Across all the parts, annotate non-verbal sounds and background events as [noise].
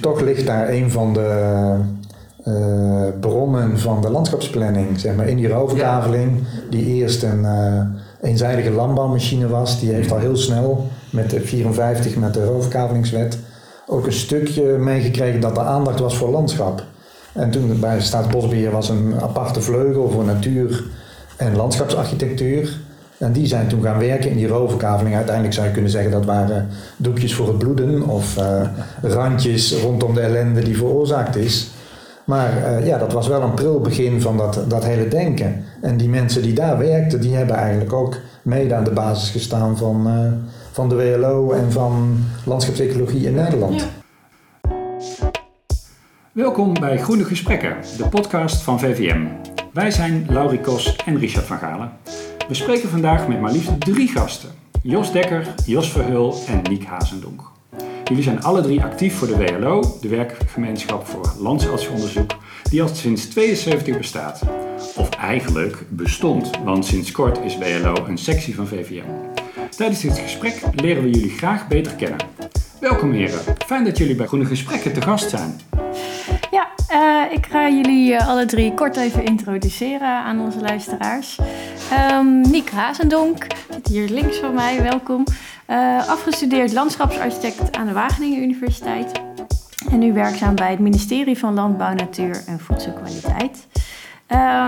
Toch ligt daar een van de uh, bronnen van de landschapsplanning, zeg maar, in die roverkaveling, die eerst een uh, eenzijdige landbouwmachine was, die heeft al heel snel met de 54 met de roverkavelingswet ook een stukje meegekregen dat er aandacht was voor landschap. En toen bij Staatsbosbeheer was een aparte vleugel voor natuur en landschapsarchitectuur. En die zijn toen gaan werken in die roverkaveling. Uiteindelijk zou je kunnen zeggen dat waren doekjes voor het bloeden of uh, randjes rondom de ellende die veroorzaakt is. Maar uh, ja, dat was wel een pril begin van dat, dat hele denken. En die mensen die daar werkten, die hebben eigenlijk ook mede aan de basis gestaan van, uh, van de WLO en van landschapsecologie in Nederland. Ja. Welkom bij Groene Gesprekken, de podcast van VVM. Wij zijn Laurie Kos en Richard van Galen. We spreken vandaag met maar liefst drie gasten. Jos Dekker, Jos Verhul en Niek Hazendonk. Jullie zijn alle drie actief voor de WLO, de werkgemeenschap voor landschapsonderzoek, die al sinds 72 bestaat. Of eigenlijk bestond, want sinds kort is WLO een sectie van VVM. Tijdens dit gesprek leren we jullie graag beter kennen. Welkom heren, fijn dat jullie bij Groene Gesprekken te gast zijn. Uh, ik ga jullie uh, alle drie kort even introduceren aan onze luisteraars. Um, Niek Hazendonk hier links van mij, welkom. Uh, afgestudeerd landschapsarchitect aan de Wageningen Universiteit. En nu werkzaam bij het ministerie van Landbouw, Natuur en Voedselkwaliteit.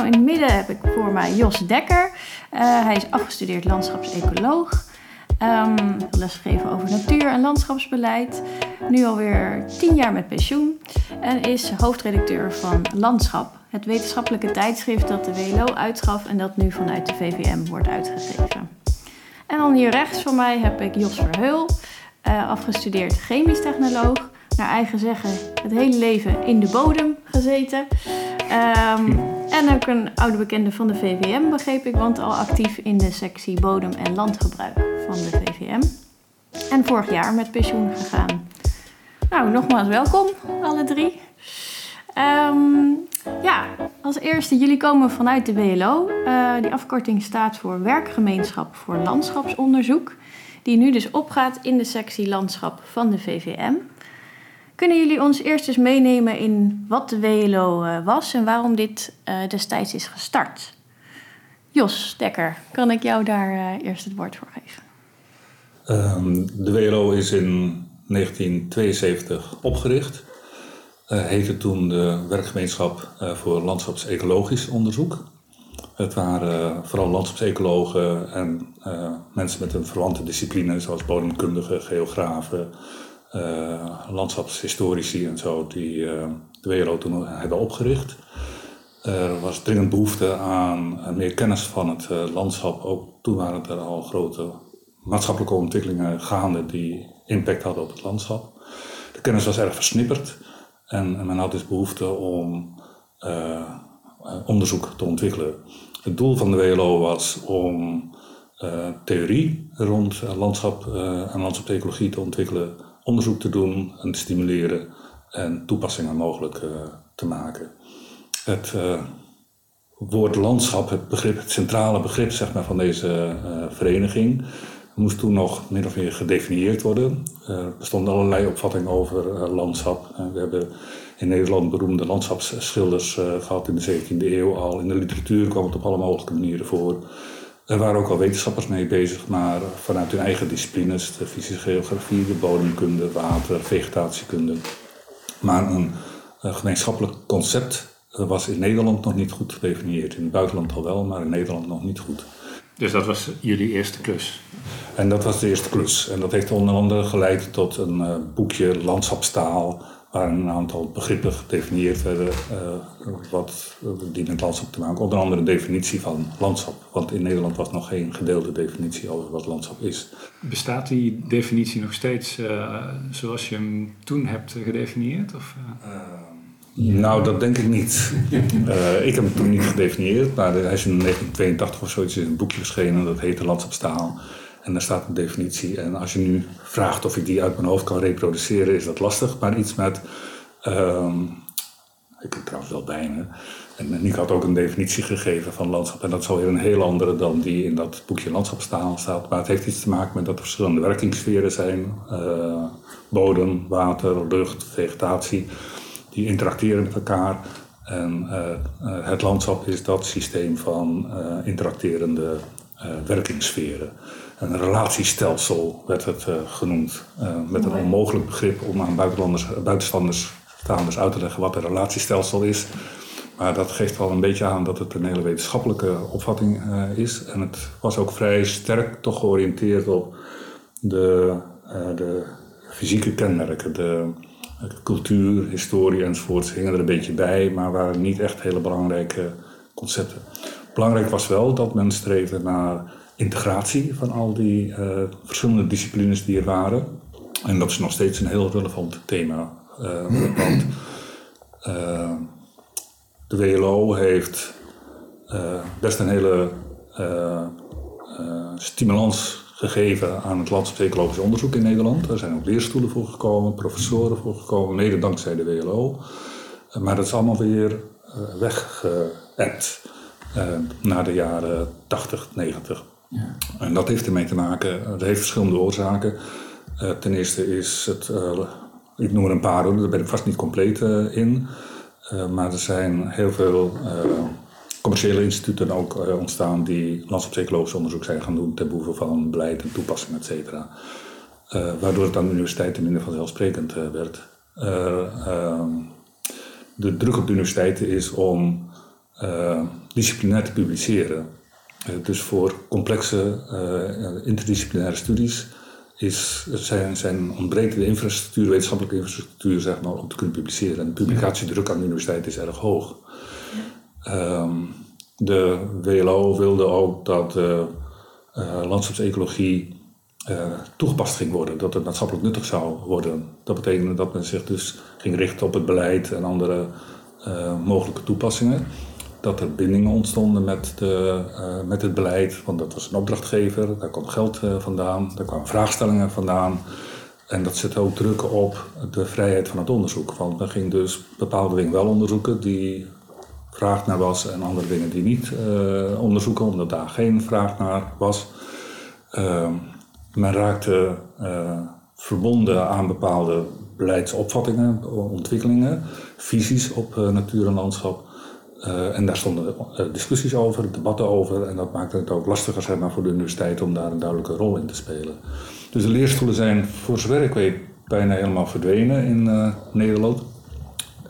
In het midden heb ik voor mij Jos Dekker. Hij is afgestudeerd landschapsecoloog. Um, lesgegeven over natuur- en landschapsbeleid. Nu alweer tien jaar met pensioen. En is hoofdredacteur van Landschap, het wetenschappelijke tijdschrift dat de WLO uitgaf en dat nu vanuit de VVM wordt uitgegeven. En dan hier rechts van mij heb ik Jos Verheul, uh, afgestudeerd chemisch technoloog. Naar eigen zeggen het hele leven in de bodem gezeten. Um, en ook een oude bekende van de VVM, begreep ik, want al actief in de sectie bodem- en landgebruik van de VVM. En vorig jaar met pensioen gegaan. Nou, nogmaals welkom, alle drie. Um, ja, als eerste, jullie komen vanuit de WLO. Uh, die afkorting staat voor Werkgemeenschap voor Landschapsonderzoek. Die nu dus opgaat in de sectie Landschap van de VVM. Kunnen jullie ons eerst eens meenemen in wat de WLO uh, was en waarom dit uh, destijds is gestart? Jos Dekker, kan ik jou daar eerst het woord voor geven? Um, de WLO is in 1972 opgericht. Uh, heette toen de werkgemeenschap uh, voor landschapsecologisch onderzoek. Het waren uh, vooral landschapsecologen en mensen met een verwante discipline, zoals bodemkundigen, geografen, landschapshistorici en zo, die de WLO toen hebben opgericht. Er was dringend behoefte aan meer kennis van het landschap. Ook toen waren er al grote maatschappelijke ontwikkelingen gaande die impact hadden op het landschap. De kennis was erg versnipperd. En, men had dus behoefte om uh, onderzoek te ontwikkelen. Het doel van de WLO was om uh, theorie rond landschap en landschapsecologie te ontwikkelen, onderzoek te doen en te stimuleren en toepassingen mogelijk te maken. Het woord landschap, het, begrip, het centrale begrip zeg maar, van deze vereniging, moest toen nog min of meer gedefinieerd worden. Uh, er stonden allerlei opvattingen over uh, landschap. Uh, we hebben in Nederland beroemde landschapsschilders gehad in de 17e eeuw al. In de literatuur kwam het op alle mogelijke manieren voor. Er waren ook al wetenschappers mee bezig, maar vanuit hun eigen disciplines, de fysische geografie, de bodemkunde, water, vegetatiekunde. Maar een gemeenschappelijk concept was in Nederland nog niet goed gedefinieerd. In het buitenland al wel, maar in Nederland nog niet goed. Dus dat was jullie eerste klus? En dat was de eerste klus. En dat heeft onder andere geleid tot een uh, boekje Landschapstaal, waar een aantal begrippen gedefinieerd werden uh, wat, die met landschap te maken. Onder andere de definitie van landschap. Want in Nederland was nog geen gedeelde definitie over wat landschap is. Bestaat die definitie nog steeds zoals je hem toen hebt gedefinieerd? Of, nou, dat denk ik niet. uh, [laughs] ik heb hem toen niet gedefinieerd, maar hij is in 1982 of zoiets in een boekje verschenen, dat heet de Landschapstaal. En daar staat een definitie. En als je nu vraagt of ik die uit mijn hoofd kan reproduceren, is dat lastig. Maar iets met uh, Ik heb trouwens wel bijna. En Nick had ook een definitie gegeven van landschap. En dat is alweer een heel andere dan die in dat boekje Landschapstaal staat. Maar het heeft iets te maken met dat er verschillende werkingssferen zijn. Uh, bodem, water, lucht, vegetatie. Die interacteren met elkaar. En uh, het landschap is dat systeem van uh, interacterende werkingssferen. Een relatiestelsel werd het genoemd. met een onmogelijk begrip om aan buitenlanders, buitenstanders staanders uit te leggen wat een relatiestelsel is. Maar dat geeft wel een beetje aan dat het een hele wetenschappelijke opvatting uh, is. En het was ook vrij sterk toch georiënteerd op de, uh, de fysieke kenmerken. De, cultuur, historie enzovoort hingen er een beetje bij, maar waren niet echt hele belangrijke concepten. Belangrijk was wel dat men streefde naar integratie van al die uh, verschillende disciplines die er waren. En dat is nog steeds een heel relevant thema. want de WLO heeft best een hele stimulans gegeven aan het landschapsecologisch onderzoek in Nederland. Er zijn ook leerstoelen voor gekomen, professoren voor gekomen, mede dankzij de WLO. maar dat is allemaal weer weggeëpt na de jaren 80, 90. Ja. En dat heeft ermee te maken, dat heeft verschillende oorzaken. ten eerste is het, ik noem er een paar, daar ben ik vast niet compleet in. Eh, maar er zijn heel veel eh, commerciële instituten ook uh, ontstaan die landschapsecologisch onderzoek zijn gaan doen ten behoeve van beleid en toepassing, et cetera. waardoor het aan de universiteiten minder vanzelfsprekend werd. Ehm, de druk op de universiteiten is om disciplinair te publiceren. dus voor complexe interdisciplinaire studies is, zijn, zijn ontbreekt de infrastructuur, wetenschappelijke infrastructuur, zeg maar, om te kunnen publiceren. En de publicatiedruk aan de universiteit is erg hoog. Um, de WLO wilde ook dat uh, landschapsecologie uh, toegepast ging worden, dat het maatschappelijk nuttig zou worden. Dat betekende dat men zich dus ging richten op het beleid en andere mogelijke toepassingen dat er bindingen ontstonden met, de, met het beleid, want dat was een opdrachtgever, daar kwam geld vandaan, daar kwamen vraagstellingen vandaan. En dat zette ook druk op de vrijheid van het onderzoek. Want men ging dus bepaalde dingen wel onderzoeken die vraag naar was en andere dingen die niet uh, onderzoeken, omdat daar geen vraag naar was. Ehm, men raakte verbonden aan bepaalde beleidsopvattingen, ontwikkelingen, visies op natuur en landschap. En daar stonden discussies over, debatten over. En dat maakte het ook lastiger zeg maar, voor de universiteit om daar een duidelijke rol in te spelen. Dus de leerstoelen zijn, voor zover ik weet, bijna helemaal verdwenen in Nederland.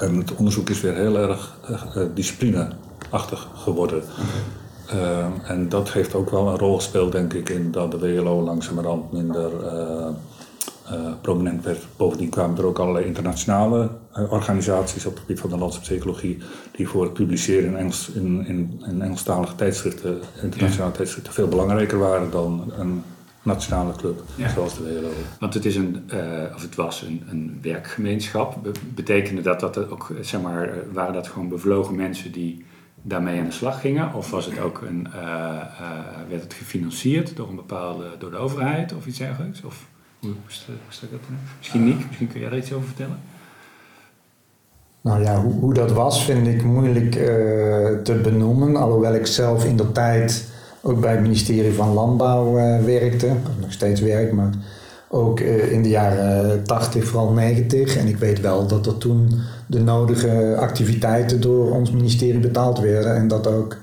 En het onderzoek is weer heel erg disciplineachtig geworden. en dat heeft ook wel een rol gespeeld, denk ik, in dat de WLO langzamerhand minder uh, prominent werd. Bovendien kwamen er ook allerlei internationale organisaties op het gebied van de landschapsecologie die voor het publiceren in, Engels, in, in, in Engelstalige tijdschriften, internationale ja. tijdschriften, veel belangrijker waren dan een nationale club ja. zoals de WLO. Want het, is een, uh, of het was een, een werkgemeenschap. Be betekende dat dat ook, zeg maar, waren dat gewoon bevlogen mensen die daarmee aan de slag gingen? Of was het ook een, werd het gefinancierd door een bepaalde, door de overheid of iets dergelijks? Of? Hoe dat Misschien niet, misschien kun jij daar iets over vertellen? Nou ja, hoe, hoe dat was vind ik moeilijk uh, te benoemen. Alhoewel ik zelf in de tijd ook bij het ministerie van Landbouw uh, werkte. Nog steeds werk, maar ook uh, in de jaren 80, vooral 90. En ik weet wel dat er toen de nodige activiteiten door ons ministerie betaald werden. En dat ook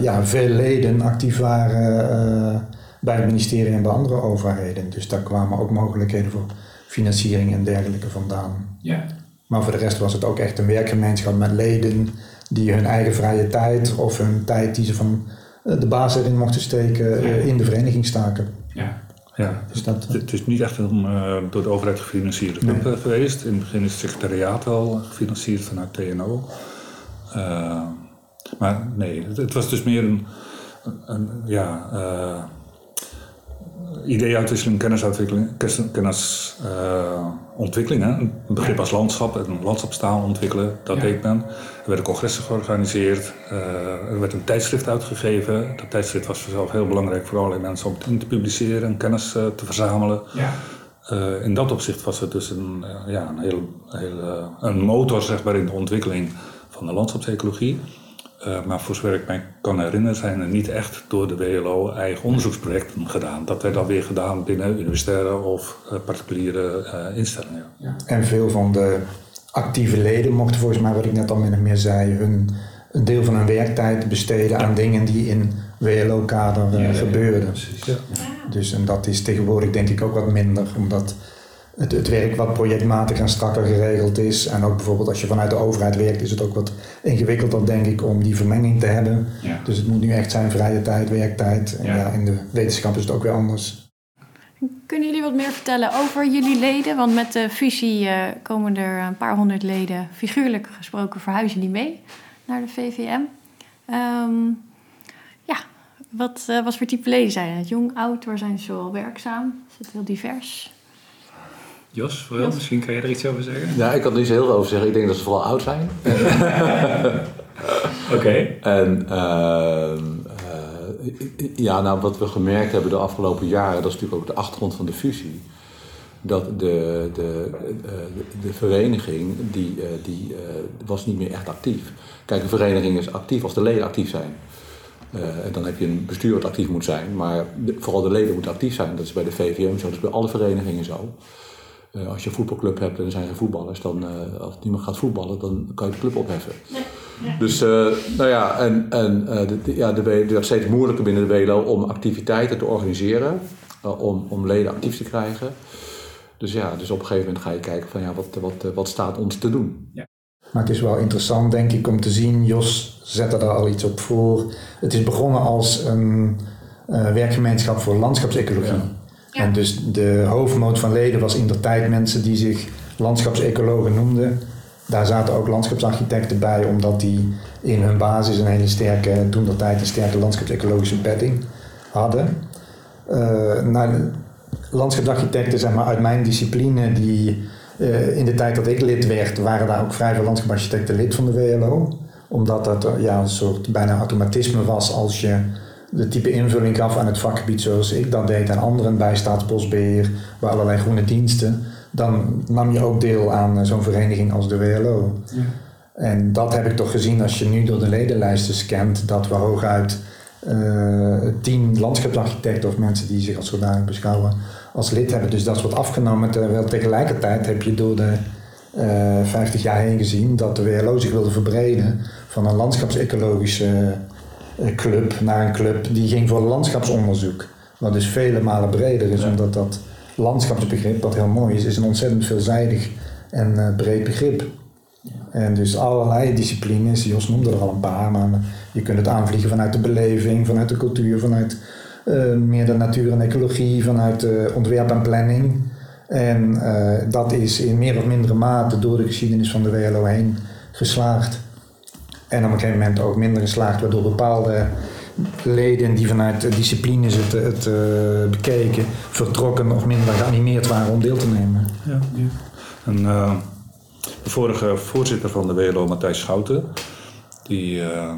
ja, veel leden actief waren bij het ministerie en bij andere overheden. Dus daar kwamen ook mogelijkheden voor financiering en dergelijke vandaan. Ja. Maar voor de rest was het ook echt een werkgemeenschap met leden die hun eigen vrije tijd of hun tijd die ze van eh, de baas erin mochten steken eh, in de vereniging staken. Ja. Ja, dus dat, het is niet echt een uh, door de overheid gefinancierde club nee. geweest. In het begin is het secretariaat al gefinancierd vanuit TNO. Uh, maar nee, het, het, was dus meer een, een ja, uh, ideeënuitwisseling, kennisuitwisseling, kennisuitwisseling, uh, een begrip als landschap en landschapstaal ontwikkelen, dat deed men. Er werden congressen georganiseerd, uh, er werd een tijdschrift uitgegeven. Dat tijdschrift was vanzelf heel belangrijk voor allerlei mensen om in te publiceren en kennis uh, te verzamelen. Ja. Uh, in dat opzicht was het dus een, uh, ja, een, heel, heel, een motor zeg maar, in de ontwikkeling van de landschapsecologie. Uh, maar voor zover ik mij kan herinneren, zijn er niet echt door de WLO eigen onderzoeksprojecten gedaan. Dat werd dan weer gedaan binnen universitaire of particuliere instellingen. Ja. En veel van de actieve leden mochten volgens mij, wat ik net al min of meer zei, hun, een deel van hun werktijd besteden aan dingen die in WLO-kader uh, gebeurden. Ja. Dus en dat is tegenwoordig denk ik ook wat minder, omdat het, het werk wat projectmatig en strakker geregeld is. En ook bijvoorbeeld als je vanuit de overheid werkt, is het ook wat ingewikkelder, denk ik, om die vermenging te hebben. Ja. Dus het moet nu echt zijn vrije tijd, werktijd. En ja. in de wetenschap is het ook weer anders. Kunnen jullie wat meer vertellen over jullie leden? Want met de fusie uh, komen er een paar honderd leden, figuurlijk gesproken, verhuizen die mee naar de VVM. Um, ja, wat, uh, wat voor type leden zijn het? Jong, oud, waar zijn ze al werkzaam? Is het heel divers? Jos, vooral, Jos. misschien kan je er iets over zeggen? Ja, ik kan er niet zo heel veel over zeggen. Ik denk dat ze vooral oud zijn. [laughs] Oké. En uh, ja, nou, wat we gemerkt hebben de afgelopen jaren, dat is natuurlijk ook de achtergrond van de fusie. Dat de, de, de, de vereniging, die, die was niet meer echt actief. Kijk, een vereniging is actief als de leden actief zijn. En dan heb je een bestuur dat actief moet zijn, maar vooral de leden moeten actief zijn. Dat is bij de VVM zo, dat is bij alle verenigingen zo. Als je een voetbalclub hebt en er zijn geen voetballers, dan als niemand gaat voetballen, dan kan je de club opheffen. Nee. Dus, nou ja, en, en de, ja, de, het werd steeds moeilijker binnen de WLO om activiteiten te organiseren, om, om leden actief te krijgen. Dus ja, dus op een gegeven moment ga je kijken van ja, wat, wat, wat staat ons te doen. Ja. Maar het is wel interessant, denk ik, om te zien. Jos zette daar al iets op voor. Het is begonnen als een uh, werkgemeenschap voor landschapsecologie. Ja. En dus de hoofdmoot van leden was in de tijd mensen die zich landschapsecologen noemden. Daar zaten ook landschapsarchitecten bij, omdat die in hun basis een hele sterke, toen de tijd een sterke landschapsecologische bedding hadden. Uh, nou, landschapsarchitecten, zeg maar, uit mijn discipline, die uh, in de tijd dat ik lid werd, waren daar ook vrij veel landschaparchitecten lid van de WLO. Omdat dat uh, ja, een soort bijna automatisme was als je de type invulling gaf aan het vakgebied zoals ik dat deed en anderen bij staatsbosbeheer, bij allerlei groene diensten. Dan nam je ook deel aan uh, zo'n vereniging als de WLO. Ja. En dat heb ik toch gezien als je nu door de ledenlijsten scant, dat we hooguit tien landschapsarchitecten of mensen die zich als zodanig beschouwen als lid hebben. Dus dat is wat afgenomen. Terwijl tegelijkertijd heb je door de uh, eh, 50 jaar heen gezien dat de WLO zich wilde verbreden van een landschapsecologische uh, club naar een club die ging voor landschapsonderzoek. Wat dus vele malen breder is, omdat dat landschapsbegrip, wat heel mooi is, is een ontzettend veelzijdig en uh, breed begrip. En dus allerlei disciplines, Jos noemde er al een paar, maar je kunt het aanvliegen vanuit de beleving, vanuit de cultuur, vanuit uh, meer de natuur en ecologie vanuit uh, ontwerp en planning. En dat is in meer of mindere mate door de geschiedenis van de WLO heen geslaagd. En op een gegeven moment ook minder geslaagd, waardoor bepaalde leden die vanuit disciplines het, het bekeken, vertrokken of minder geanimeerd waren om deel te nemen. Ja, ja. En, de vorige voorzitter van de WLO, Matthijs Schouten, die uh,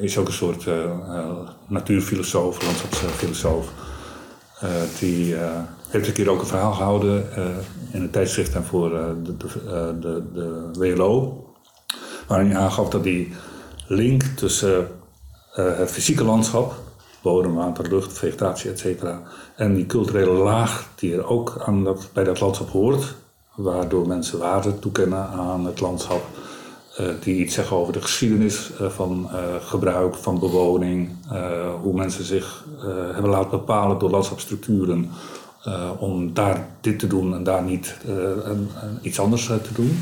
is ook een soort uh, natuurfilosoof, landschapsfilosoof. die heeft een keer ook een verhaal gehouden in een tijdschrift en voor de, de, de, de, WLO. Waarin hij aangaf dat die link tussen het fysieke landschap, bodem, water, lucht, vegetatie, etc. en die culturele laag die er ook aan dat, bij dat landschap hoort, waardoor mensen waarde toekennen aan het landschap uh, die iets zeggen over de geschiedenis uh, van gebruik, van bewoning, hoe mensen zich hebben laten bepalen door landschapsstructuren om daar dit te doen en daar niet iets anders te doen.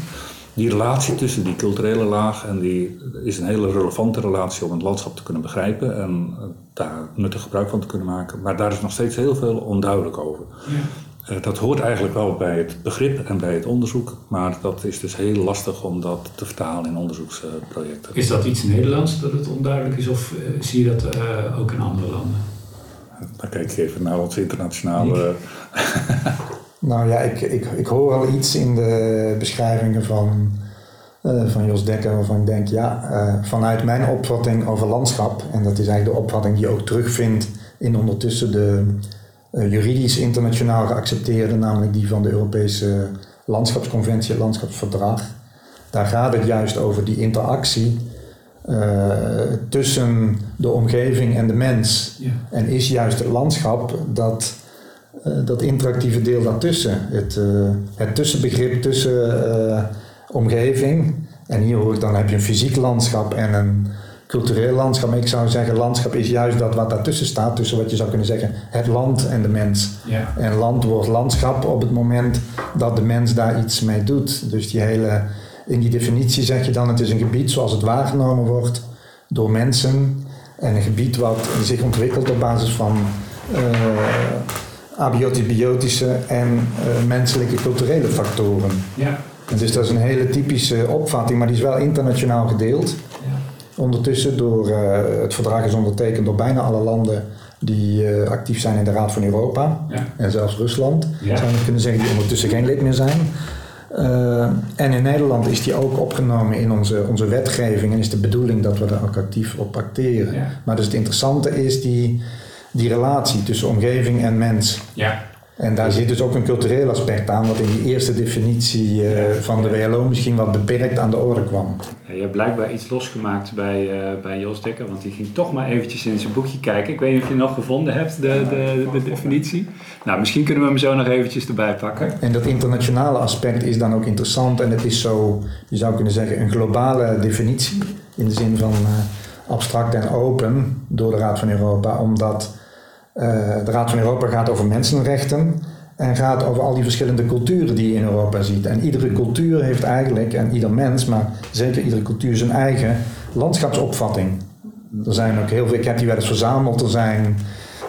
Die relatie tussen die culturele laag en die is een hele relevante relatie om het landschap te kunnen begrijpen en daar nuttig gebruik van te kunnen maken. Maar daar is nog steeds heel veel onduidelijk over. Ja. Uh, dat hoort eigenlijk wel bij het begrip en bij het onderzoek, maar dat is dus heel lastig om dat te vertalen in onderzoeksprojecten. Is dat iets Nederlands dat het onduidelijk is of uh, zie je dat uh, ook in andere landen? Dan kijk ik even naar ons internationale. [laughs] nou ja, ik, ik, ik hoor al iets in de beschrijvingen van, van Jos Dekker waarvan ik denk, ja, vanuit mijn opvatting over landschap, en dat is eigenlijk de opvatting die je ook terugvindt in ondertussen de eh, juridisch internationaal geaccepteerde, namelijk die van de Europese Landschapsconventie, het Landschapsverdrag. Daar gaat het juist over die interactie eh, tussen de omgeving en de mens. Ja. En is juist het landschap dat, eh, dat interactieve deel daartussen. Het, eh, het tussenbegrip tussen eh, omgeving. En hier hoor ik dan heb je een fysiek landschap en een cultureel landschap. Maar ik zou zeggen, landschap is juist dat wat daartussen staat. Tussen wat je zou kunnen zeggen, het land en de mens. Ja. En land wordt landschap op het moment dat de mens daar iets mee doet. Dus die hele, in die definitie zeg je dan, het is een gebied zoals het waargenomen wordt door mensen. En een gebied wat zich ontwikkelt op basis van eh abiotische en eh, menselijke culturele factoren. Ja. Dus dat is een hele typische opvatting, maar die is wel internationaal gedeeld. Ondertussen door, eh, het verdrag is ondertekend door bijna alle landen die eh, actief zijn in de Raad van Europa. Ja. En zelfs Rusland, Ja. zou je kunnen zeggen, die ondertussen geen lid meer zijn. Eh, en in Nederland is die ook opgenomen in onze, onze wetgeving en is de bedoeling dat we daar ook actief op acteren. Ja. Maar dus het interessante is die, die relatie tussen omgeving en mens. Ja. En daar zit dus ook een cultureel aspect aan, wat in die eerste definitie eh, van de WLO misschien wat beperkt aan de orde kwam. Ja, Je hebt blijkbaar iets losgemaakt bij, eh, bij Jos Dekker, want die ging toch maar eventjes in zijn boekje kijken. Ik weet niet of je nog gevonden hebt, de, de, de definitie. Nou, misschien kunnen we hem zo nog eventjes erbij pakken. En dat internationale aspect is dan ook interessant en het is zo, je zou kunnen zeggen, een globale definitie in de zin van eh, abstract en open door de Raad van Europa, omdat de Raad van Europa gaat over mensenrechten en gaat over al die verschillende culturen die je in Europa ziet. En iedere cultuur heeft eigenlijk, en ieder mens, maar zeker iedere cultuur zijn eigen landschapsopvatting. Er zijn ook heel veel, ik heb die wel eens verzameld, er zijn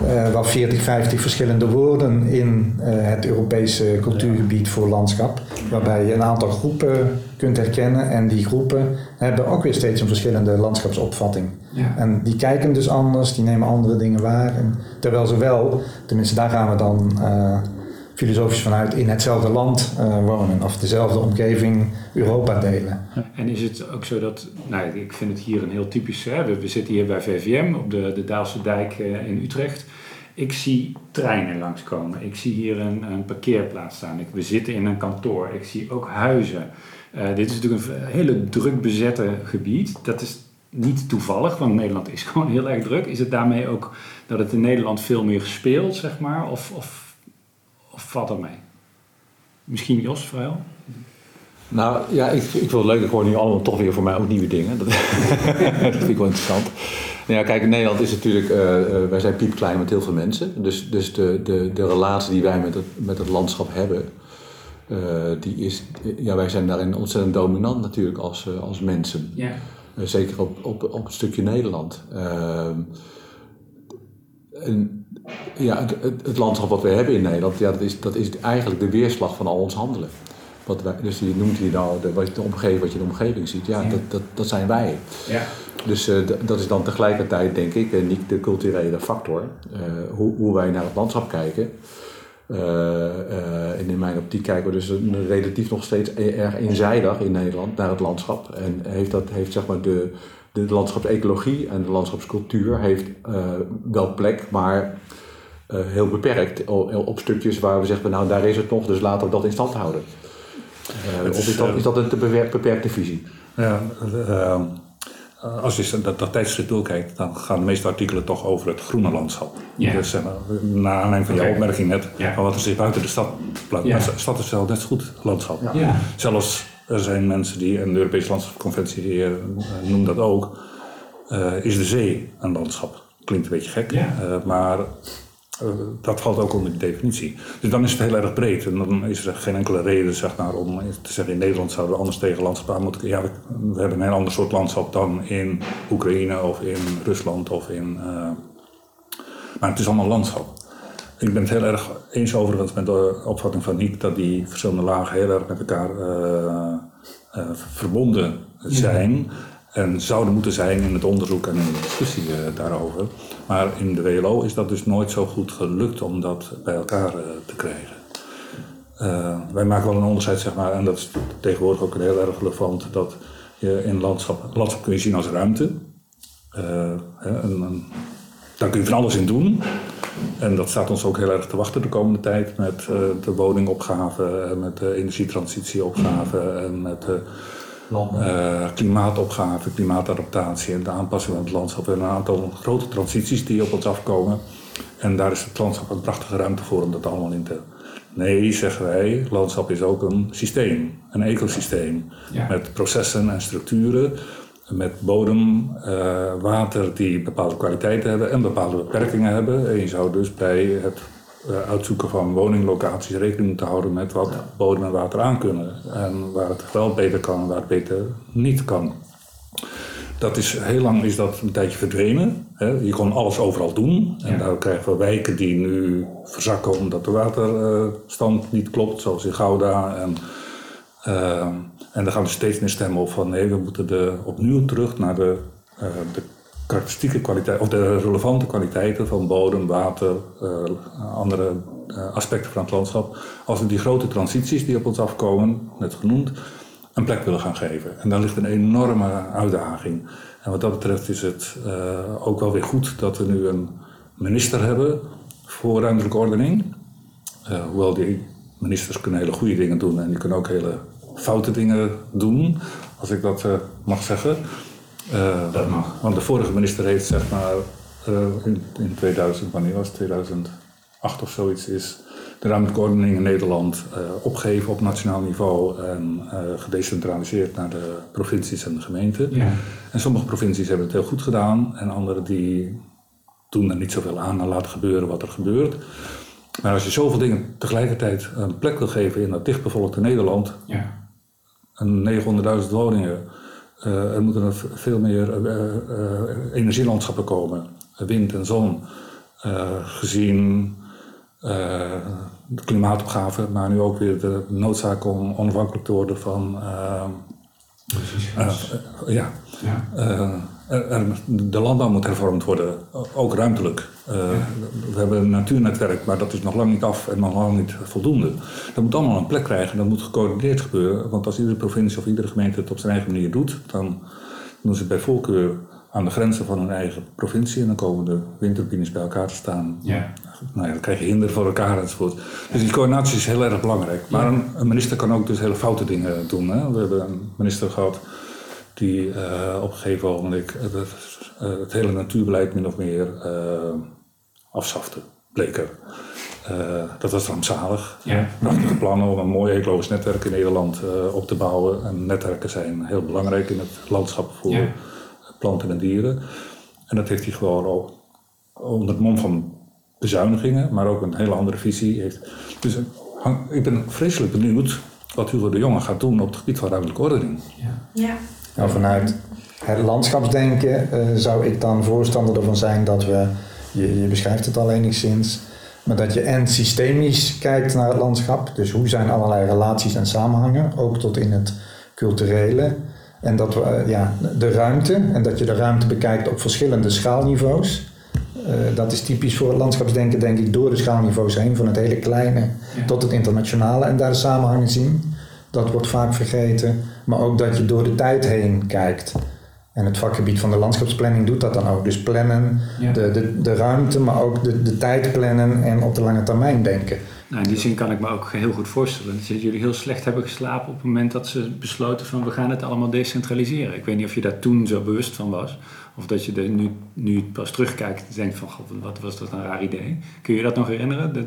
eh wel 40, 50 verschillende woorden in eh, het Europese cultuurgebied voor landschap, waarbij je een aantal groepen kunt herkennen en die groepen hebben ook weer steeds een verschillende landschapsopvatting. Ja. En die kijken dus anders, die nemen andere dingen waar. En terwijl ze wel, tenminste daar gaan we dan eh, filosofisch vanuit, in hetzelfde land eh, wonen of dezelfde omgeving Europa delen. En is het ook zo dat, nou ik vind het hier een heel typisch, hè, we, we zitten hier bij VVM op de, de Daalse dijk eh, in Utrecht. Ik zie treinen langskomen. Ik zie hier een, een parkeerplaats staan. Ik, we zitten in een kantoor. Ik zie ook huizen. Eh, dit is natuurlijk een hele druk bezette gebied. Dat is niet toevallig, want Nederland is [laughs] gewoon heel erg druk. Is het daarmee ook dat het in Nederland veel meer speelt, zeg maar? Of, of, of valt dat mee? Misschien Jos, voor jou? Nou ja, ik, ik vind het leuk. Ik hoor nu allemaal toch weer voor mij ook nieuwe dingen. [laughs] Dat, vind ik wel interessant. Nou ja, kijk, Nederland is natuurlijk, eh, eh, wij zijn piepklein met heel veel mensen. Dus, dus de, de, de relatie die wij met het, met het landschap hebben, die is, ja, wij zijn daarin ontzettend dominant natuurlijk als, eh, als mensen. Ja. Eh, zeker op, op, op het stukje Nederland. Ehm, en, ja, het, het, het landschap wat we hebben in Nederland, ja, dat, is, dat is eigenlijk de weerslag van al ons handelen. Wat wij, dus je noemt hier nou de, wat, je de omgeving, wat je in de omgeving ziet, ja, Ja. Dat, dat, dat zijn wij. Ja. Dus eh, dat is dan tegelijkertijd, denk ik, niet de culturele factor, eh, hoe, hoe wij naar het landschap kijken. Eh, eh, en in mijn optiek kijken we dus een, relatief nog steeds erg eenzijdig in Nederland naar het landschap. En heeft dat heeft zeg maar de, de landschapsecologie en de landschapscultuur heeft eh, wel plek, maar heel beperkt op, op stukjes waar we zeggen, nou daar is het nog, dus laten we dat in stand houden. Het of is, is dat, is dat een te beperkte visie? Ja, als je dat, dat tijdschrift doorkijkt, dan gaan de meeste artikelen toch over het groene landschap. Dus zeg maar, naar aanleiding van jouw opmerking net, van wat er zich buiten de stad plaatst. De stad is wel net zo goed landschap. Ja. Zelfs er zijn mensen die, en de Europese Landschapsconventie die, eh, noemt dat ook, eh, is de zee een landschap. Klinkt een beetje gek, eh, maar eh, dat valt ook onder de definitie. Dus dan is het heel erg breed. En dan is er geen enkele reden zeg maar, om te zeggen in Nederland zouden we anders tegen landschap aan moeten. Ja, we, we hebben een heel ander soort landschap dan in Oekraïne of in Rusland of in. eh, maar het is allemaal landschap. Ik ben het heel erg eens overigens met de opvatting van Niek dat die verschillende lagen heel erg met elkaar eh, verbonden zijn. En zouden moeten zijn in het onderzoek en in de discussie eh, daarover. Maar in de WLO is dat dus nooit zo goed gelukt om dat bij elkaar eh, te krijgen. Eh, wij maken wel een onderscheid, zeg maar, en dat is tegenwoordig ook heel erg relevant, dat je in landschap, landschap kun je zien als ruimte. Een, een daar kun je van alles in doen. En dat staat ons ook heel erg te wachten de komende tijd met de woningopgave, met de energietransitieopgave en met uh, klimaatopgave, klimaatadaptatie en de aanpassing van het landschap. We hebben een aantal grote transities die op ons afkomen. En daar is het landschap een prachtige ruimte voor om dat allemaal in te. Nee, zeggen wij, landschap is ook een systeem, een ecosysteem. Met processen en structuren, met bodem, uh, water die bepaalde kwaliteiten hebben en bepaalde beperkingen hebben. En je zou dus bij het uitzoeken van woninglocaties rekening moeten houden met wat bodem en water aankunnen. En waar het wel beter kan en waar het beter niet kan. Dat is, heel lang is dat een tijdje verdwenen. Hè. Je kon alles overal doen. En daar krijgen we wijken die nu verzakken omdat de waterstand niet klopt, zoals in Gouda. En, uh, en dan gaan we steeds meer stemmen op van nee, we moeten de, opnieuw terug naar de, uh, de karakteristieke kwaliteit, of de relevante kwaliteiten van bodem, water, uh, andere aspecten van het landschap. Als we die grote transities die op ons afkomen, net genoemd, een plek willen gaan geven. En daar ligt een enorme uitdaging. En wat dat betreft is het uh, ook wel weer goed dat we nu een minister hebben voor ruimtelijke ordening. Hoewel die ministers kunnen hele goede dingen doen en die kunnen ook hele foute dingen doen, als ik dat mag zeggen. Dat mag. Want de vorige minister heeft zeg maar in, in 2000, wanneer was het, 2008 of zoiets, is de ruimtelijke ordening in Nederland uh, opgegeven op nationaal niveau en gedecentraliseerd naar de provincies en de gemeenten. Ja. En sommige provincies hebben het heel goed gedaan en andere die doen er niet zoveel aan en laten gebeuren wat er gebeurt. Maar als je zoveel dingen tegelijkertijd een plek wil geven in dat dichtbevolkte Nederland, ja. en 900.000 woningen, uh, er moeten er veel meer energielandschappen komen, wind en zon, gezien de klimaatopgave, maar nu ook weer de noodzaak om onafhankelijk te worden van. Ja. ja. De landbouw moet hervormd worden, ook ruimtelijk. We hebben een natuurnetwerk, maar dat is nog lang niet af en nog lang niet voldoende. Dat moet allemaal een plek krijgen, dat moet gecoördineerd gebeuren. Want als iedere provincie of iedere gemeente het op zijn eigen manier doet, dan doen ze bij voorkeur aan de grenzen van hun eigen provincie. En dan komen de windturbines bij elkaar te staan. Ja. Nou ja, dan krijg je hinder voor elkaar enzovoort. Dus die coördinatie is heel erg belangrijk. Maar een, een, minister kan ook dus hele foute dingen doen. Hè? We hebben een minister gehad die uh, op een gegeven moment het, uh, het, hele natuurbeleid min of meer uh, afschafte. Bleek er. dat was rampzalig. Ja. Prachtige plannen om een mooi ecologisch netwerk in Nederland op te bouwen. En netwerken zijn heel belangrijk in het landschap voor ja. planten en dieren. En dat heeft hij gewoon al onder het mom van bezuinigingen, maar ook een hele andere visie heeft. Dus ik ben vreselijk benieuwd wat Hugo de Jonge gaat doen op het gebied van ruimtelijke ordening. Ja. ja. Nou, vanuit het landschapsdenken uh, zou ik dan voorstander ervan zijn dat we, je, je beschrijft het al enigszins, maar dat je en systemisch kijkt naar het landschap, dus hoe zijn allerlei relaties en samenhangen, ook tot in het culturele. En dat we uh, ja, de ruimte, en dat je de ruimte bekijkt op verschillende schaalniveaus. Uh, dat is typisch voor het landschapsdenken, denk ik, door de schaalniveaus heen, van het hele kleine ja. tot het internationale en daar de samenhangen zien. Dat wordt vaak vergeten, maar ook dat je door de tijd heen kijkt. En het vakgebied van de landschapsplanning doet dat dan ook. Dus plannen, ja. de, de, de ruimte, maar ook de, de tijd plannen en op de lange termijn denken. Nou, in die zin kan ik me ook heel goed voorstellen dat jullie heel slecht hebben geslapen op het moment dat ze besloten van we gaan het allemaal decentraliseren. Ik weet niet of je daar toen zo bewust van was. Of dat je er nu, nu pas terugkijkt en denkt van god, wat was dat een raar idee. Kun je dat nog herinneren? Dat...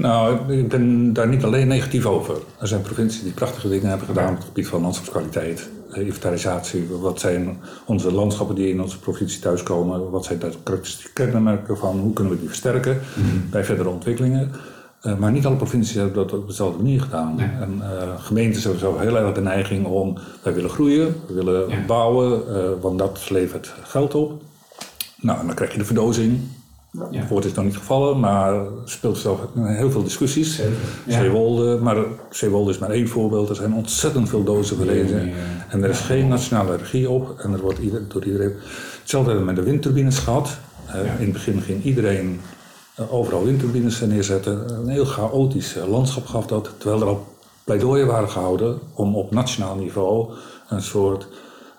Nou, ik ben daar niet alleen negatief over. Er zijn provincies die prachtige dingen hebben gedaan op het gebied van landschapskwaliteit, inventarisatie. Wat zijn onze landschappen die in onze provincie thuiskomen? Wat zijn de karakteristieke kenmerken van? Hoe kunnen we die versterken mm-hmm. bij verdere ontwikkelingen? Uh, maar niet alle provincies hebben dat op dezelfde manier gedaan. Nee. En uh, gemeenten hebben zo heel erg de neiging om, wij willen groeien, we willen Ja. bouwen, uh, want dat levert geld op. Nou, en dan krijg je de verdozing. Ja. Het woord is nog niet gevallen, maar er speelt zelf heel veel discussies. Ja. Zeewolde, maar Zeewolde is maar één voorbeeld. Er zijn ontzettend veel dozen verlezen. Ja. En er is geen nationale regie op. En er wordt ieder, door iedereen... Hetzelfde hebben we met de windturbines gehad. Uh, Ja. In het begin ging iedereen uh, overal windturbines neerzetten. Een heel chaotisch uh, landschap gaf dat. Terwijl er al pleidooien waren gehouden om op nationaal niveau een soort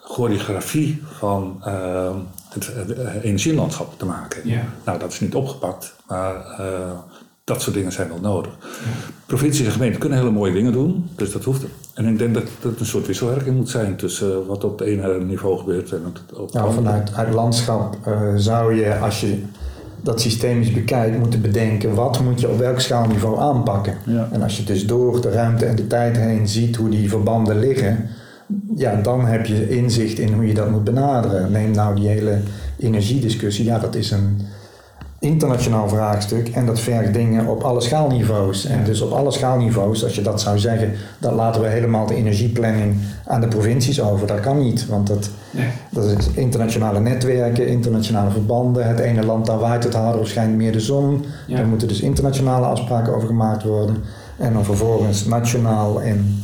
choreografie van uh, het, het energielandschap te maken. Ja. Nou, dat is niet opgepakt, maar eh, dat soort dingen zijn wel nodig. Provincies en gemeenten kunnen hele mooie dingen doen, dus dat hoeft. En ik denk dat het een soort wisselwerking moet zijn tussen wat op het ene niveau gebeurt en het op het Nou, vanuit uit landschap eh, zou je, als je dat systemisch bekijkt, moeten bedenken wat moet je op welk schaalniveau aanpakken. Ja. En als je dus door de ruimte en de tijd heen ziet hoe die verbanden liggen, ja, dan heb je inzicht in hoe je dat moet benaderen. Neem nou die hele energiediscussie, ja, dat is een internationaal vraagstuk en dat vergt dingen op alle schaalniveaus. En dus op alle schaalniveaus, als je dat zou zeggen, dan laten we helemaal de energieplanning aan de provincies over. Dat kan niet, want dat, Nee. dat is internationale netwerken, internationale verbanden. Het ene land daar waait het harder of schijnt meer de zon. Ja. Daar moeten dus internationale afspraken over gemaakt worden. En dan vervolgens nationaal en,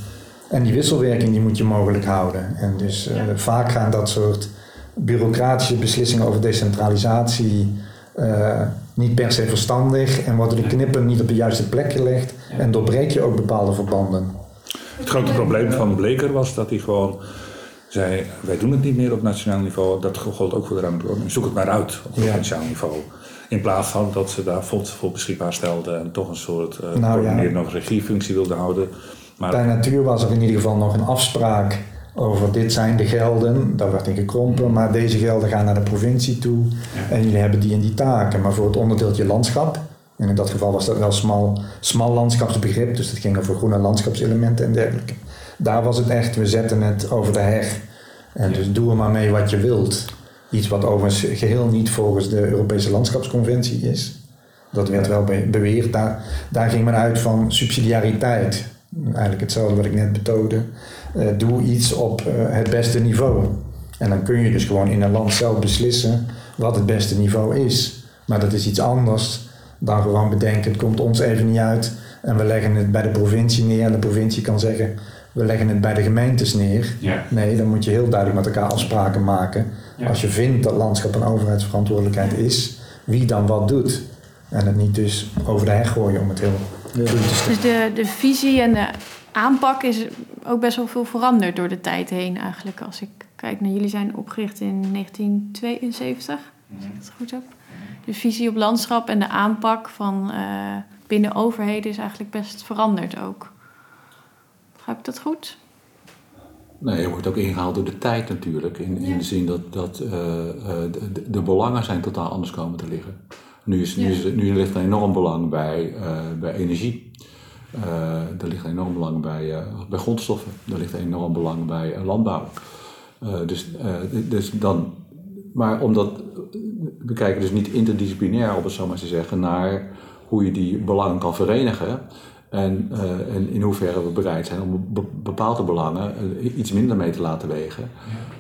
en die wisselwerking die moet je mogelijk houden. En dus eh, vaak gaan dat soort bureaucratische beslissingen over decentralisatie eh, niet per se verstandig en worden de knippen niet op de juiste plek gelegd en doorbreek je ook bepaalde verbanden. Het grote probleem van Bleker was dat hij gewoon zei: wij doen het niet meer op nationaal niveau. Dat gold ook voor de ruimte. Zoek het maar uit op Ja. provinciaal niveau. In plaats van dat ze daar fondsen voor beschikbaar stelden en toch een soort uh, Nou coördinerende regiefunctie wilden houden. Maar Bij natuur was er in ieder geval nog een afspraak over dit zijn de gelden. Daar werd in gekrompen, maar deze gelden gaan naar de provincie toe. En jullie hebben die en die taken. Maar voor het onderdeeltje landschap, en in dat geval was dat wel smal, smal landschapsbegrip, dus het ging over groene landschapselementen en dergelijke. Daar was het echt, we zetten het over de heg. En dus doe er maar mee wat je wilt. Iets wat overigens geheel niet volgens de Europese Landschapsconventie is. Dat werd wel be- beweerd. Daar, daar ging men uit van subsidiariteit. Eigenlijk hetzelfde wat ik net betoogde. Eh, doe iets op eh, het beste niveau. En dan kun je dus gewoon in een land zelf beslissen wat het beste niveau is. Maar dat is iets anders dan gewoon bedenken, het komt ons even niet uit. En we leggen het bij de provincie neer. En de provincie kan zeggen, we leggen het bij de gemeentes neer. Ja. Nee, dan moet je heel duidelijk met elkaar afspraken maken. Ja. Als je vindt dat landschap een overheidsverantwoordelijkheid is, wie dan wat doet. En het niet dus over de heg gooien om het heel. Dus de, de visie en de aanpak is ook best wel veel veranderd door de tijd heen eigenlijk. Als ik kijk naar jullie zijn opgericht in 1972, als ik het goed heb. De visie op landschap en de aanpak van eh, binnen overheden is eigenlijk best veranderd ook. Begrijp ik dat goed? Nee, je wordt ook ingehaald door de tijd natuurlijk. In, in de zin dat, dat eh, eh, de, de- de belangen zijn totaal anders komen te liggen. Nu, is, nu, is, nu ligt er enorm belang bij, eh, bij energie. Eh, er ligt een enorm belang bij, eh, bij grondstoffen. Er ligt een enorm belang bij landbouw. Dus, dus dan, maar omdat we kijken dus niet interdisciplinair, om het zo maar te zeggen, naar hoe je die belangen kan verenigen. En, eh, en in hoeverre we bereid zijn om be- bepaalde belangen eh, iets minder mee te laten wegen.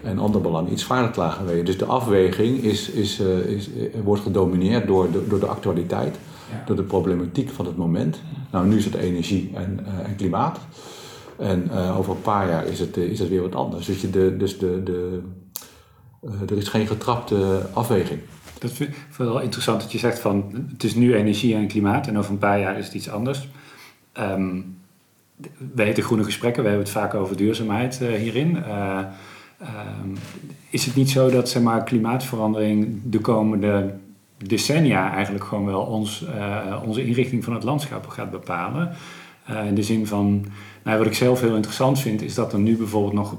En andere belangen iets zwaarder te laten wegen. Dus de afweging is, is, eh, is, wordt gedomineerd door de, door de actualiteit. Ja. Door de problematiek van het moment. Nou, nu is het energie en, en klimaat. En over een paar jaar is het, is het weer wat anders. Dus, je de, dus de, de, er is geen getrapte afweging. Dat vind ik wel interessant dat je zegt van het is nu energie en klimaat en over een paar jaar is het iets anders. Ehm wij heten Groene Gesprekken, we hebben het vaak over duurzaamheid eh, hierin. Eh, ehm, is het niet zo dat zeg maar, klimaatverandering de komende decennia eigenlijk gewoon wel ons, eh, onze inrichting van het landschap gaat bepalen? In de zin van, nou, wat ik zelf heel interessant vind, is dat er nu bijvoorbeeld nog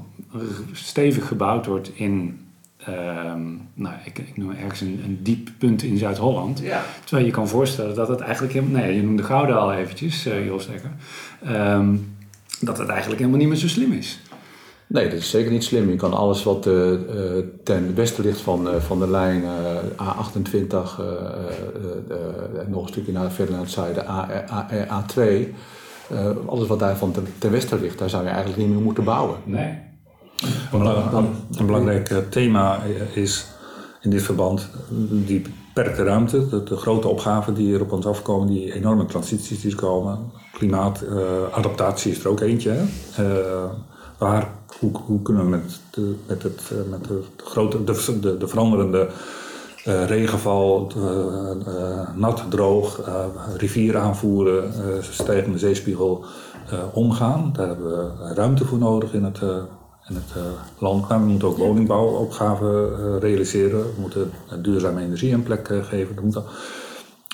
stevig gebouwd wordt in Ehm, nou, ik, ik noem ergens een, een diep punt in Zuid-Holland. Terwijl je kan voorstellen dat het eigenlijk helemaal... Nee, je noemde Gouda al eventjes, uh, Jos Dekker. Ehm, dat het eigenlijk helemaal niet meer zo slim is. Nee, dat is zeker niet slim. Je kan alles wat uh, uh, ten westen ligt van, uh, van de lijn A28, nog een stukje naar, verder naar het zuiden, A, A, A2... alles wat daar van ten, ten westen ligt, daar zou je eigenlijk niet meer moeten bouwen. Nee. Een, een belangrijk thema is in dit verband die beperkte ruimte, de, de, grote opgaven die er op ons afkomen, die enorme transities die er komen. Klimaatadaptatie uh, is er ook eentje. Uh, waar, hoe, hoe, kunnen we met, de, met, het, met de, grote, de, de, de veranderende uh, regenval, nat, droog, rivieren aanvoeren, stijgende zeespiegel omgaan? Daar hebben we ruimte voor nodig in het in het uh, land. Maar we moeten ook woningbouwopgaven realiseren. We moeten duurzame energie een plek geven.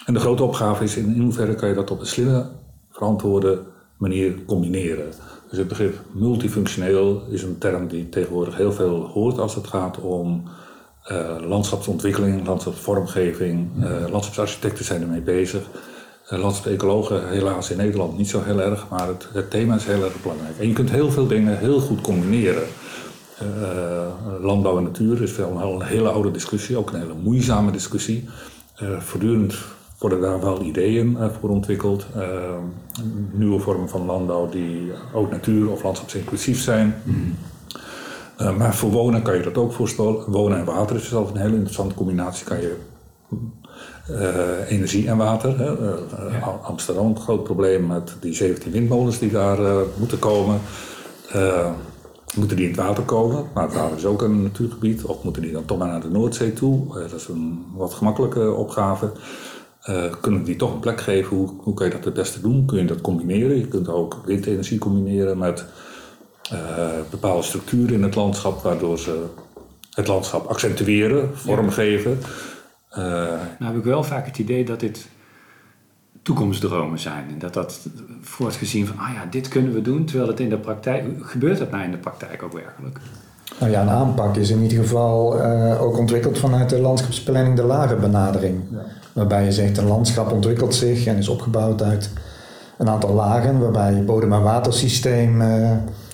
En de grote opgave is in hoeverre kan je dat op een slimme, verantwoorde manier combineren. Dus het begrip multifunctioneel is een term die tegenwoordig heel veel hoort als het gaat om uh, landschapsontwikkeling, landschapsvormgeving. Uh, landschapsarchitecten zijn ermee bezig. Uh, landschapsecologen helaas in Nederland niet zo heel erg, maar het, het, thema is heel erg belangrijk. En je kunt heel veel dingen heel goed combineren. landbouw en natuur is wel een hele oude discussie, ook een hele moeizame discussie. voortdurend worden daar wel ideeën voor ontwikkeld. nieuwe vormen van landbouw die ook natuur- of landschapsinclusief zijn. Mm. Uh, maar voor wonen kan je dat ook voorstellen. Wonen en water is zelf een hele interessante combinatie. Kan je uh, energie en water. Hè. Uh, Amsterdam, groot probleem met die 17 windmolens die daar moeten komen. moeten die in het water komen? Maar het water is ook een natuurgebied. Of moeten die dan toch maar naar de Noordzee toe? dat is een wat gemakkelijke opgave. kunnen die toch een plek geven? Hoe, hoe kan je dat het beste doen? Kun je dat combineren? Je kunt ook windenergie combineren met bepaalde structuren in het landschap, waardoor ze het landschap accentueren, vormgeven. Nou heb ik wel vaak het idee dat dit toekomstdromen zijn. En dat dat wordt gezien van, ah ja, dit kunnen we doen, terwijl het in de praktijk, gebeurt dat nou in de praktijk ook werkelijk? Nou ja, een aanpak is in ieder geval uh, ook ontwikkeld vanuit de landschapsplanning, de lage benadering. Ja. Waarbij je zegt, een landschap ontwikkelt zich en is opgebouwd uit een aantal lagen, waarbij bodem- en watersysteem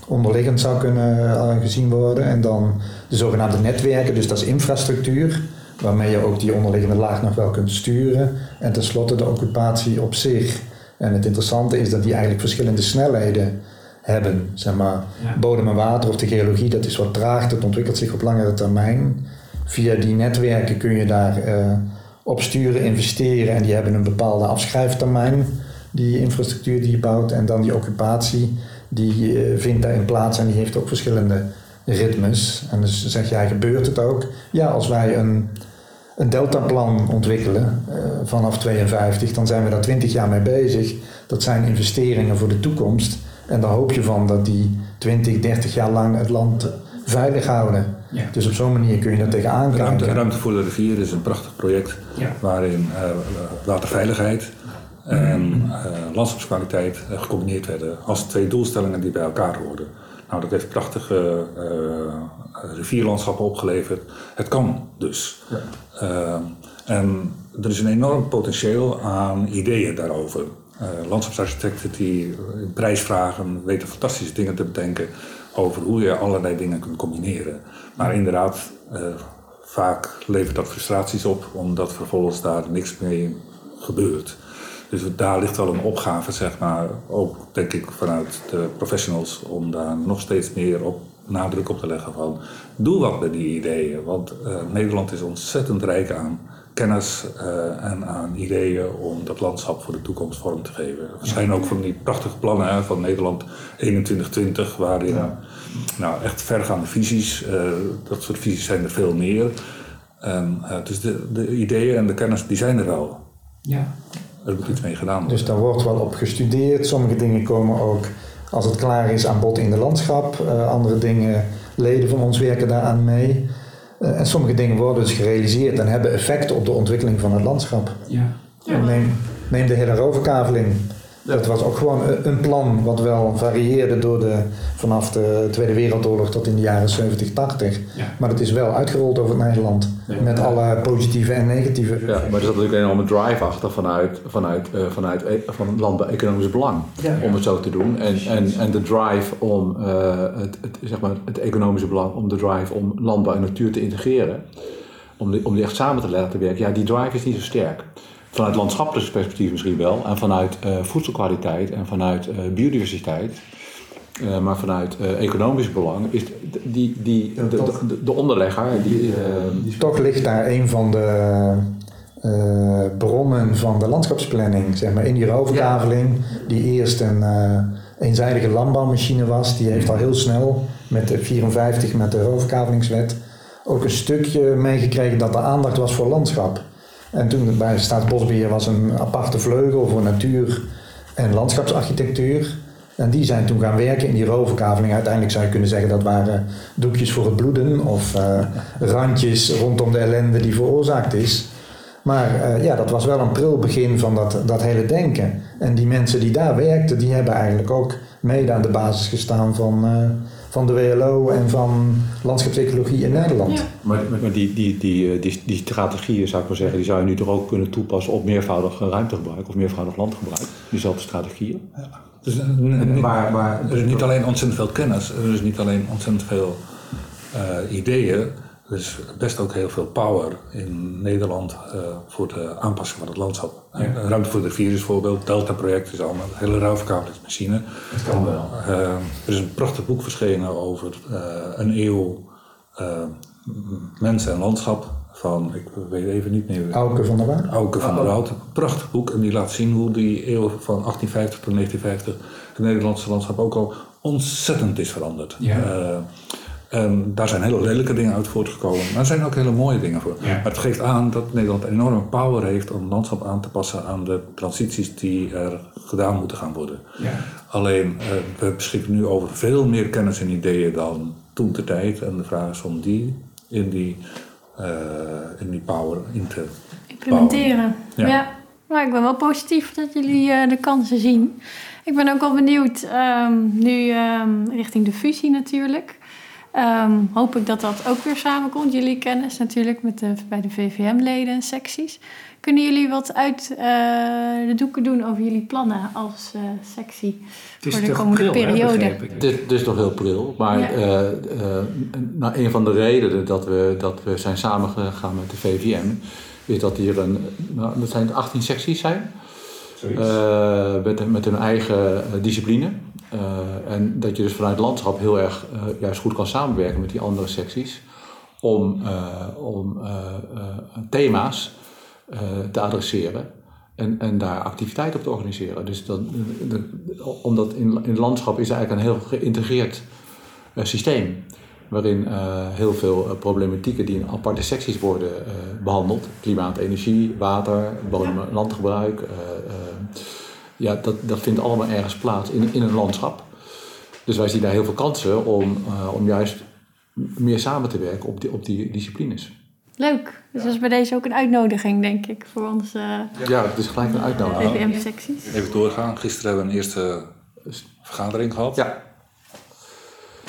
onderliggend zou kunnen uh, gezien worden. En dan de zogenaamde netwerken, dus dat is infrastructuur, waarmee je ook die onderliggende laag nog wel kunt sturen. En tenslotte de occupatie op zich. En het interessante is dat die eigenlijk verschillende snelheden hebben. Zeg maar, bodem en water of de geologie, dat is wat traag, dat ontwikkelt zich op langere termijn. Via die netwerken kun je daar uh, op sturen, investeren en die hebben een bepaalde afschrijftermijn, die infrastructuur die je bouwt. En dan die occupatie, die uh, vindt daarin plaats en die heeft ook verschillende ritmes. En dus zeg jij, gebeurt het ook? Ja, als wij een, een deltaplan ontwikkelen uh, vanaf 52, dan zijn we daar 20 jaar mee bezig. Dat zijn investeringen voor de toekomst. En daar hoop je van dat die 20, 30 jaar lang het land veilig houden. Ja. Dus op zo'n manier kun je dat tegenaan kijken. Ruimte, Ruimte voor de rivier is een prachtig project ja. waarin uh, waterveiligheid en uh, landschapskwaliteit uh, gecombineerd werden als twee doelstellingen die bij elkaar hoorden. Nou, dat heeft prachtige uh, rivierlandschappen opgeleverd. Het kan dus. Ja. en er is een enorm potentieel aan ideeën daarover. landschapsarchitecten die prijs vragen, weten fantastische dingen te bedenken over hoe je allerlei dingen kunt combineren. Maar inderdaad, vaak levert dat frustraties op, omdat vervolgens daar niks mee gebeurt. Dus daar ligt wel een opgave, zeg maar, ook denk ik vanuit de professionals, om daar nog steeds meer op nadruk op te leggen van doe wat met die ideeën. Want uh, Nederland is ontzettend rijk aan kennis uh, en aan ideeën om dat landschap voor de toekomst vorm te geven. Er zijn ook van die prachtige plannen hè, van Nederland 2120, waarin ja. nou, echt vergaande visies, uh, dat soort visies zijn er veel meer. En, dus de, de ideeën en de kennis die zijn er wel. Ja. Er moet iets mee gedaan worden. Dus daar wordt wel op gestudeerd. Sommige dingen komen ook, als het klaar is, aan bod in de landschap. Uh, andere dingen, leden van ons werken daaraan mee. Uh, en sommige dingen worden dus gerealiseerd en hebben effect op de ontwikkeling van het landschap. Ja. ja. Neem, neem de hele roverkaveling. Dat was ook gewoon een plan wat wel varieerde door de, vanaf de Tweede Wereldoorlog tot in de jaren 70, 80. Maar het is wel uitgerold over Nederland. Met alle positieve en negatieve. Ja, maar er zat natuurlijk een enorme drive achter vanuit, vanuit, uh, vanuit e van landbouw-economisch belang. Om het zo te doen. En, en, en de drive om uh, het, het, zeg maar het economische belang, om de drive om landbouw en natuur te integreren. Om die, om die echt samen te laten werken. Ja, die drive is niet zo sterk. Vanuit landschappelijk perspectief misschien wel. En vanuit uh, voedselkwaliteit en vanuit uh, biodiversiteit. Uh, maar vanuit economisch belang is die, die, de, de, de onderlegger. Die, Toch ligt daar een van de bronnen van de landschapsplanning. Zeg maar, in die roverkaveling, die eerst een eenzijdige landbouwmachine was, die heeft al heel snel met de 54 met de roverkavelingswet ook een stukje meegekregen dat er aandacht was voor landschap. En toen bij Staatsbosbeheer was een aparte vleugel voor natuur en landschapsarchitectuur. En die zijn toen gaan werken in die roverkaveling. Uiteindelijk zou je kunnen zeggen dat waren doekjes voor het bloeden of uh, randjes rondom de ellende die veroorzaakt is. Maar uh, ja, dat was wel een pril begin van dat, dat hele denken. En die mensen die daar werkten, die hebben eigenlijk ook mede aan de basis gestaan van, uh, van de WLO en van landschapsecologie in Nederland. Ja. Maar, maar die, die, die, die, die strategieën, zou ik maar zeggen, die zou je nu toch ook kunnen toepassen op meervoudig ruimtegebruik of meervoudig landgebruik? Diezelfde strategieën? Ja. Dus, maar, maar, er is niet alleen ontzettend veel kennis, er is niet alleen ontzettend veel uh, ideeën. Er is best ook heel veel power in Nederland uh, voor de aanpassing van het landschap. Ja. Ruimte voor de virus voorbeeld, Delta-project is allemaal een hele ruilverkabelingsmachine. Dat kan wel. Uh, er is een prachtig boek verschenen over een eeuw mensen en landschap van, ik weet even niet meer. Auke van der Woud. Auke van der Woud. Prachtig boek en die laat zien hoe die eeuw van 1850 tot 1950 het Nederlandse landschap ook al ontzettend is veranderd. Ja. En daar zijn hele lelijke dingen uit voortgekomen, maar er zijn ook hele mooie dingen voor. Ja. Maar het geeft aan dat Nederland een enorme power heeft om het landschap aan te passen aan de transities die er gedaan moeten gaan worden. Ja. Alleen, uh, we beschikken nu over veel meer kennis en ideeën dan toen de tijd. En de vraag is om die in die uh, in die power in te implementeren. Ja. Ja. Maar ik ben wel positief dat jullie uh, de kansen zien. Ik ben ook wel benieuwd, um, nu um, richting de fusie natuurlijk. Um, hoop ik dat dat ook weer samenkomt. Jullie kennis natuurlijk met de, bij de VVM-leden en secties. Kunnen jullie wat uit uh, de doeken doen over jullie plannen als uh, sectie voor de komende pril, periode? Hè, het, is, het is nog heel pril, maar Ja. uh, nou, een van de redenen dat we, dat we zijn samengegaan met de VVM is dat hier een, nou, dat zijn 18 secties zijn. Uh, met, met hun eigen discipline. Uh, en dat je dus vanuit het landschap heel erg uh, juist goed kan samenwerken met die andere secties om, om thema's te adresseren en, en daar activiteit op te organiseren. Dus dat, de, omdat in, in het landschap is eigenlijk een heel geïntegreerd systeem waarin heel veel problematieken die in aparte secties worden behandeld, klimaat, energie, water, bodem- en landgebruik, ja, dat, dat vindt allemaal ergens plaats in, in een landschap. Dus wij zien daar heel veel kansen om, uh, om juist meer samen te werken op die, op die disciplines. Leuk. Dus dat is bij deze ook een uitnodiging, denk ik, voor onze ja, het is gelijk een uitnodiging. Even doorgaan. Gisteren hebben we een eerste vergadering gehad. Ja.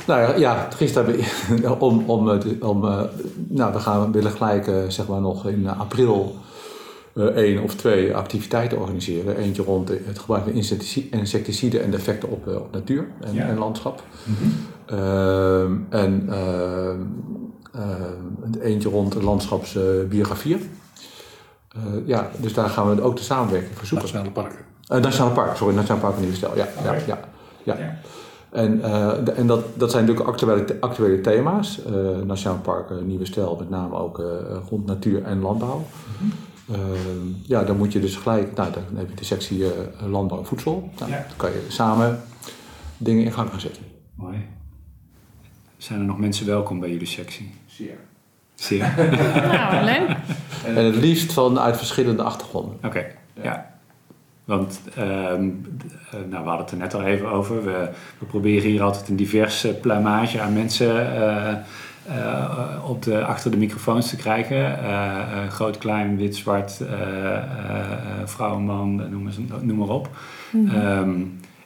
Nou ja, ja gisteren hebben we [laughs] om, om, om uh, nou, we gaan, willen gelijk zeg maar nog in april uh, één of twee activiteiten organiseren. Eentje rond het gebruik van insecticiden en de effecten op, uh, op natuur en, Ja. en landschap. Mhm. Uh, en eentje rond landschapsbiografieën. ja, dus daar gaan we ook de samenwerking voor zoeken. Nationale parken. Nationale Park, sorry, Nationale Park Nieuwstel. Ja, ja, ja, ja. Ja. En, uh, en dat, dat zijn natuurlijk actuele, actuele thema's. Uh, Nationaal Park uh, Nieuwe Stijl, met name ook rond natuur en landbouw. Mhm. Uh, ja, dan moet je dus gelijk, nou, dan heb je de sectie uh, landbouw en voedsel. Nou, Ja. Dan kan je samen dingen in gang gaan zetten. Mooi. Zijn er nog mensen welkom bij jullie sectie? Zeer. Zeer. [laughs] Nou, leuk. En het liefst van uit verschillende achtergronden. Oké, ja. Want ehm, eh, nou, we hadden het er net al even over. We, we proberen hier altijd een divers eh, pluimage aan mensen eh, op de, achter de microfoons te krijgen. Eh, eh, groot, klein, wit, zwart, eh, eh, eh, vrouw, man, noem, maar, noem maar op. Ehm,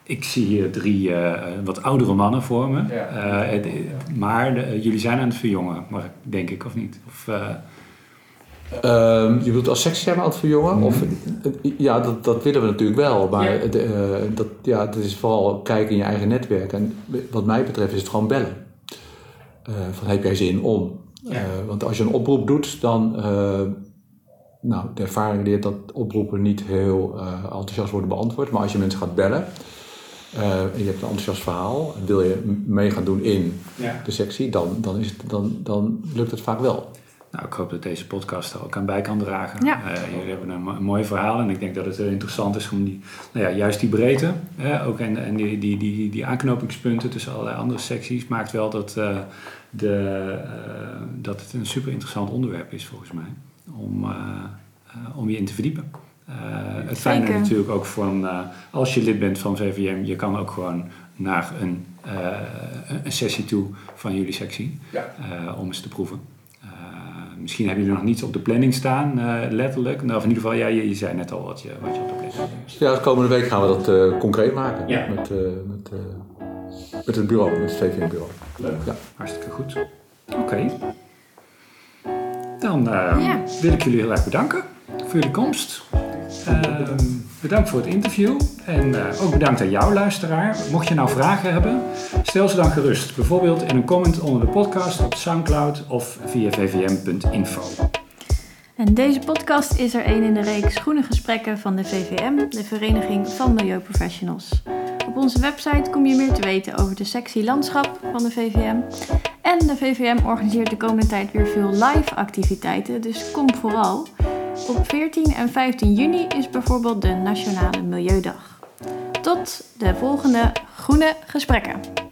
ik zie hier drie eh, wat oudere mannen voor me. Ja. Eh, het- maar de- jullie zijn aan het verjongen, maar denk ik, of niet? Of, eh, Um, je bedoelt als we aan het verjongen? Of, ja, dat, dat willen we natuurlijk wel. Maar Ja. de, eh, dat, ja, dat is vooral kijken in je eigen netwerk. En wat mij betreft is het gewoon bellen. Eh, van heb jij zin om? Ja. Eh, want als je een oproep doet, dan... eh, nou, de ervaring leert dat oproepen niet heel eh, enthousiast worden beantwoord. Maar als je mensen gaat bellen... eh, en je hebt een enthousiast verhaal... en wil je mee gaan doen in ja. de sectie... dan, dan, is het, dan, dan lukt het vaak wel. Nou, ik hoop dat deze podcast er ook aan bij kan dragen. Ja. Eh, jullie hebben een, een mooi verhaal en ik denk dat het heel interessant is om die, nou ja, juist die breedte, hè, ook en, en die, die, die, die aanknopingspunten tussen allerlei andere secties, maakt wel dat, eh, de, eh, dat het een super interessant onderwerp is volgens mij om, eh, eh, om je in te verdiepen. het fijne Zeker. natuurlijk ook van, eh, als je lid bent van VVM, je kan ook gewoon naar een, eh, een sessie toe van jullie sectie Ja. eh, om eens te proeven. Eh, misschien hebben jullie nog niets op de planning staan, eh, letterlijk. Nou, of in ieder geval, ja, je, je zei net al wat je, wat je op de planning hebt. Ja, de komende week gaan we dat eh, concreet maken Ja. met, eh, met, eh, met het bureau, met het VVM-bureau. Leuk. Ja. Hartstikke goed. Oké. Dan eh, Ja. wil ik jullie heel erg bedanken voor jullie komst. Ehm, bedankt voor het interview. En eh, ook bedankt aan jou, luisteraar. Mocht je nou vragen hebben, stel ze dan gerust. Bijvoorbeeld in een comment onder de podcast op Soundcloud of via vvm.info. En deze podcast is er een in de reeks Groene Gesprekken van de VVM, de Vereniging van Milieuprofessionals. Op onze website kom je meer te weten over de sectie landschap van de VVM. En de VVM organiseert de komende tijd weer veel live activiteiten, dus kom vooral. Op 14 en 15 juni is bijvoorbeeld de Nationale Milieudag. Tot de volgende Groene Gesprekken.